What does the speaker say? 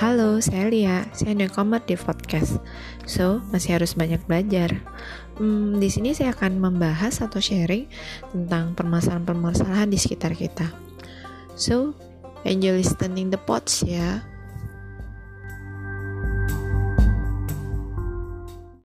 Halo, saya Lia. Saya newcomer di podcast. So, masih harus banyak belajar. Hmm, di sini saya akan membahas atau sharing tentang permasalahan-permasalahan di sekitar kita. So, enjoy listening the pods ya.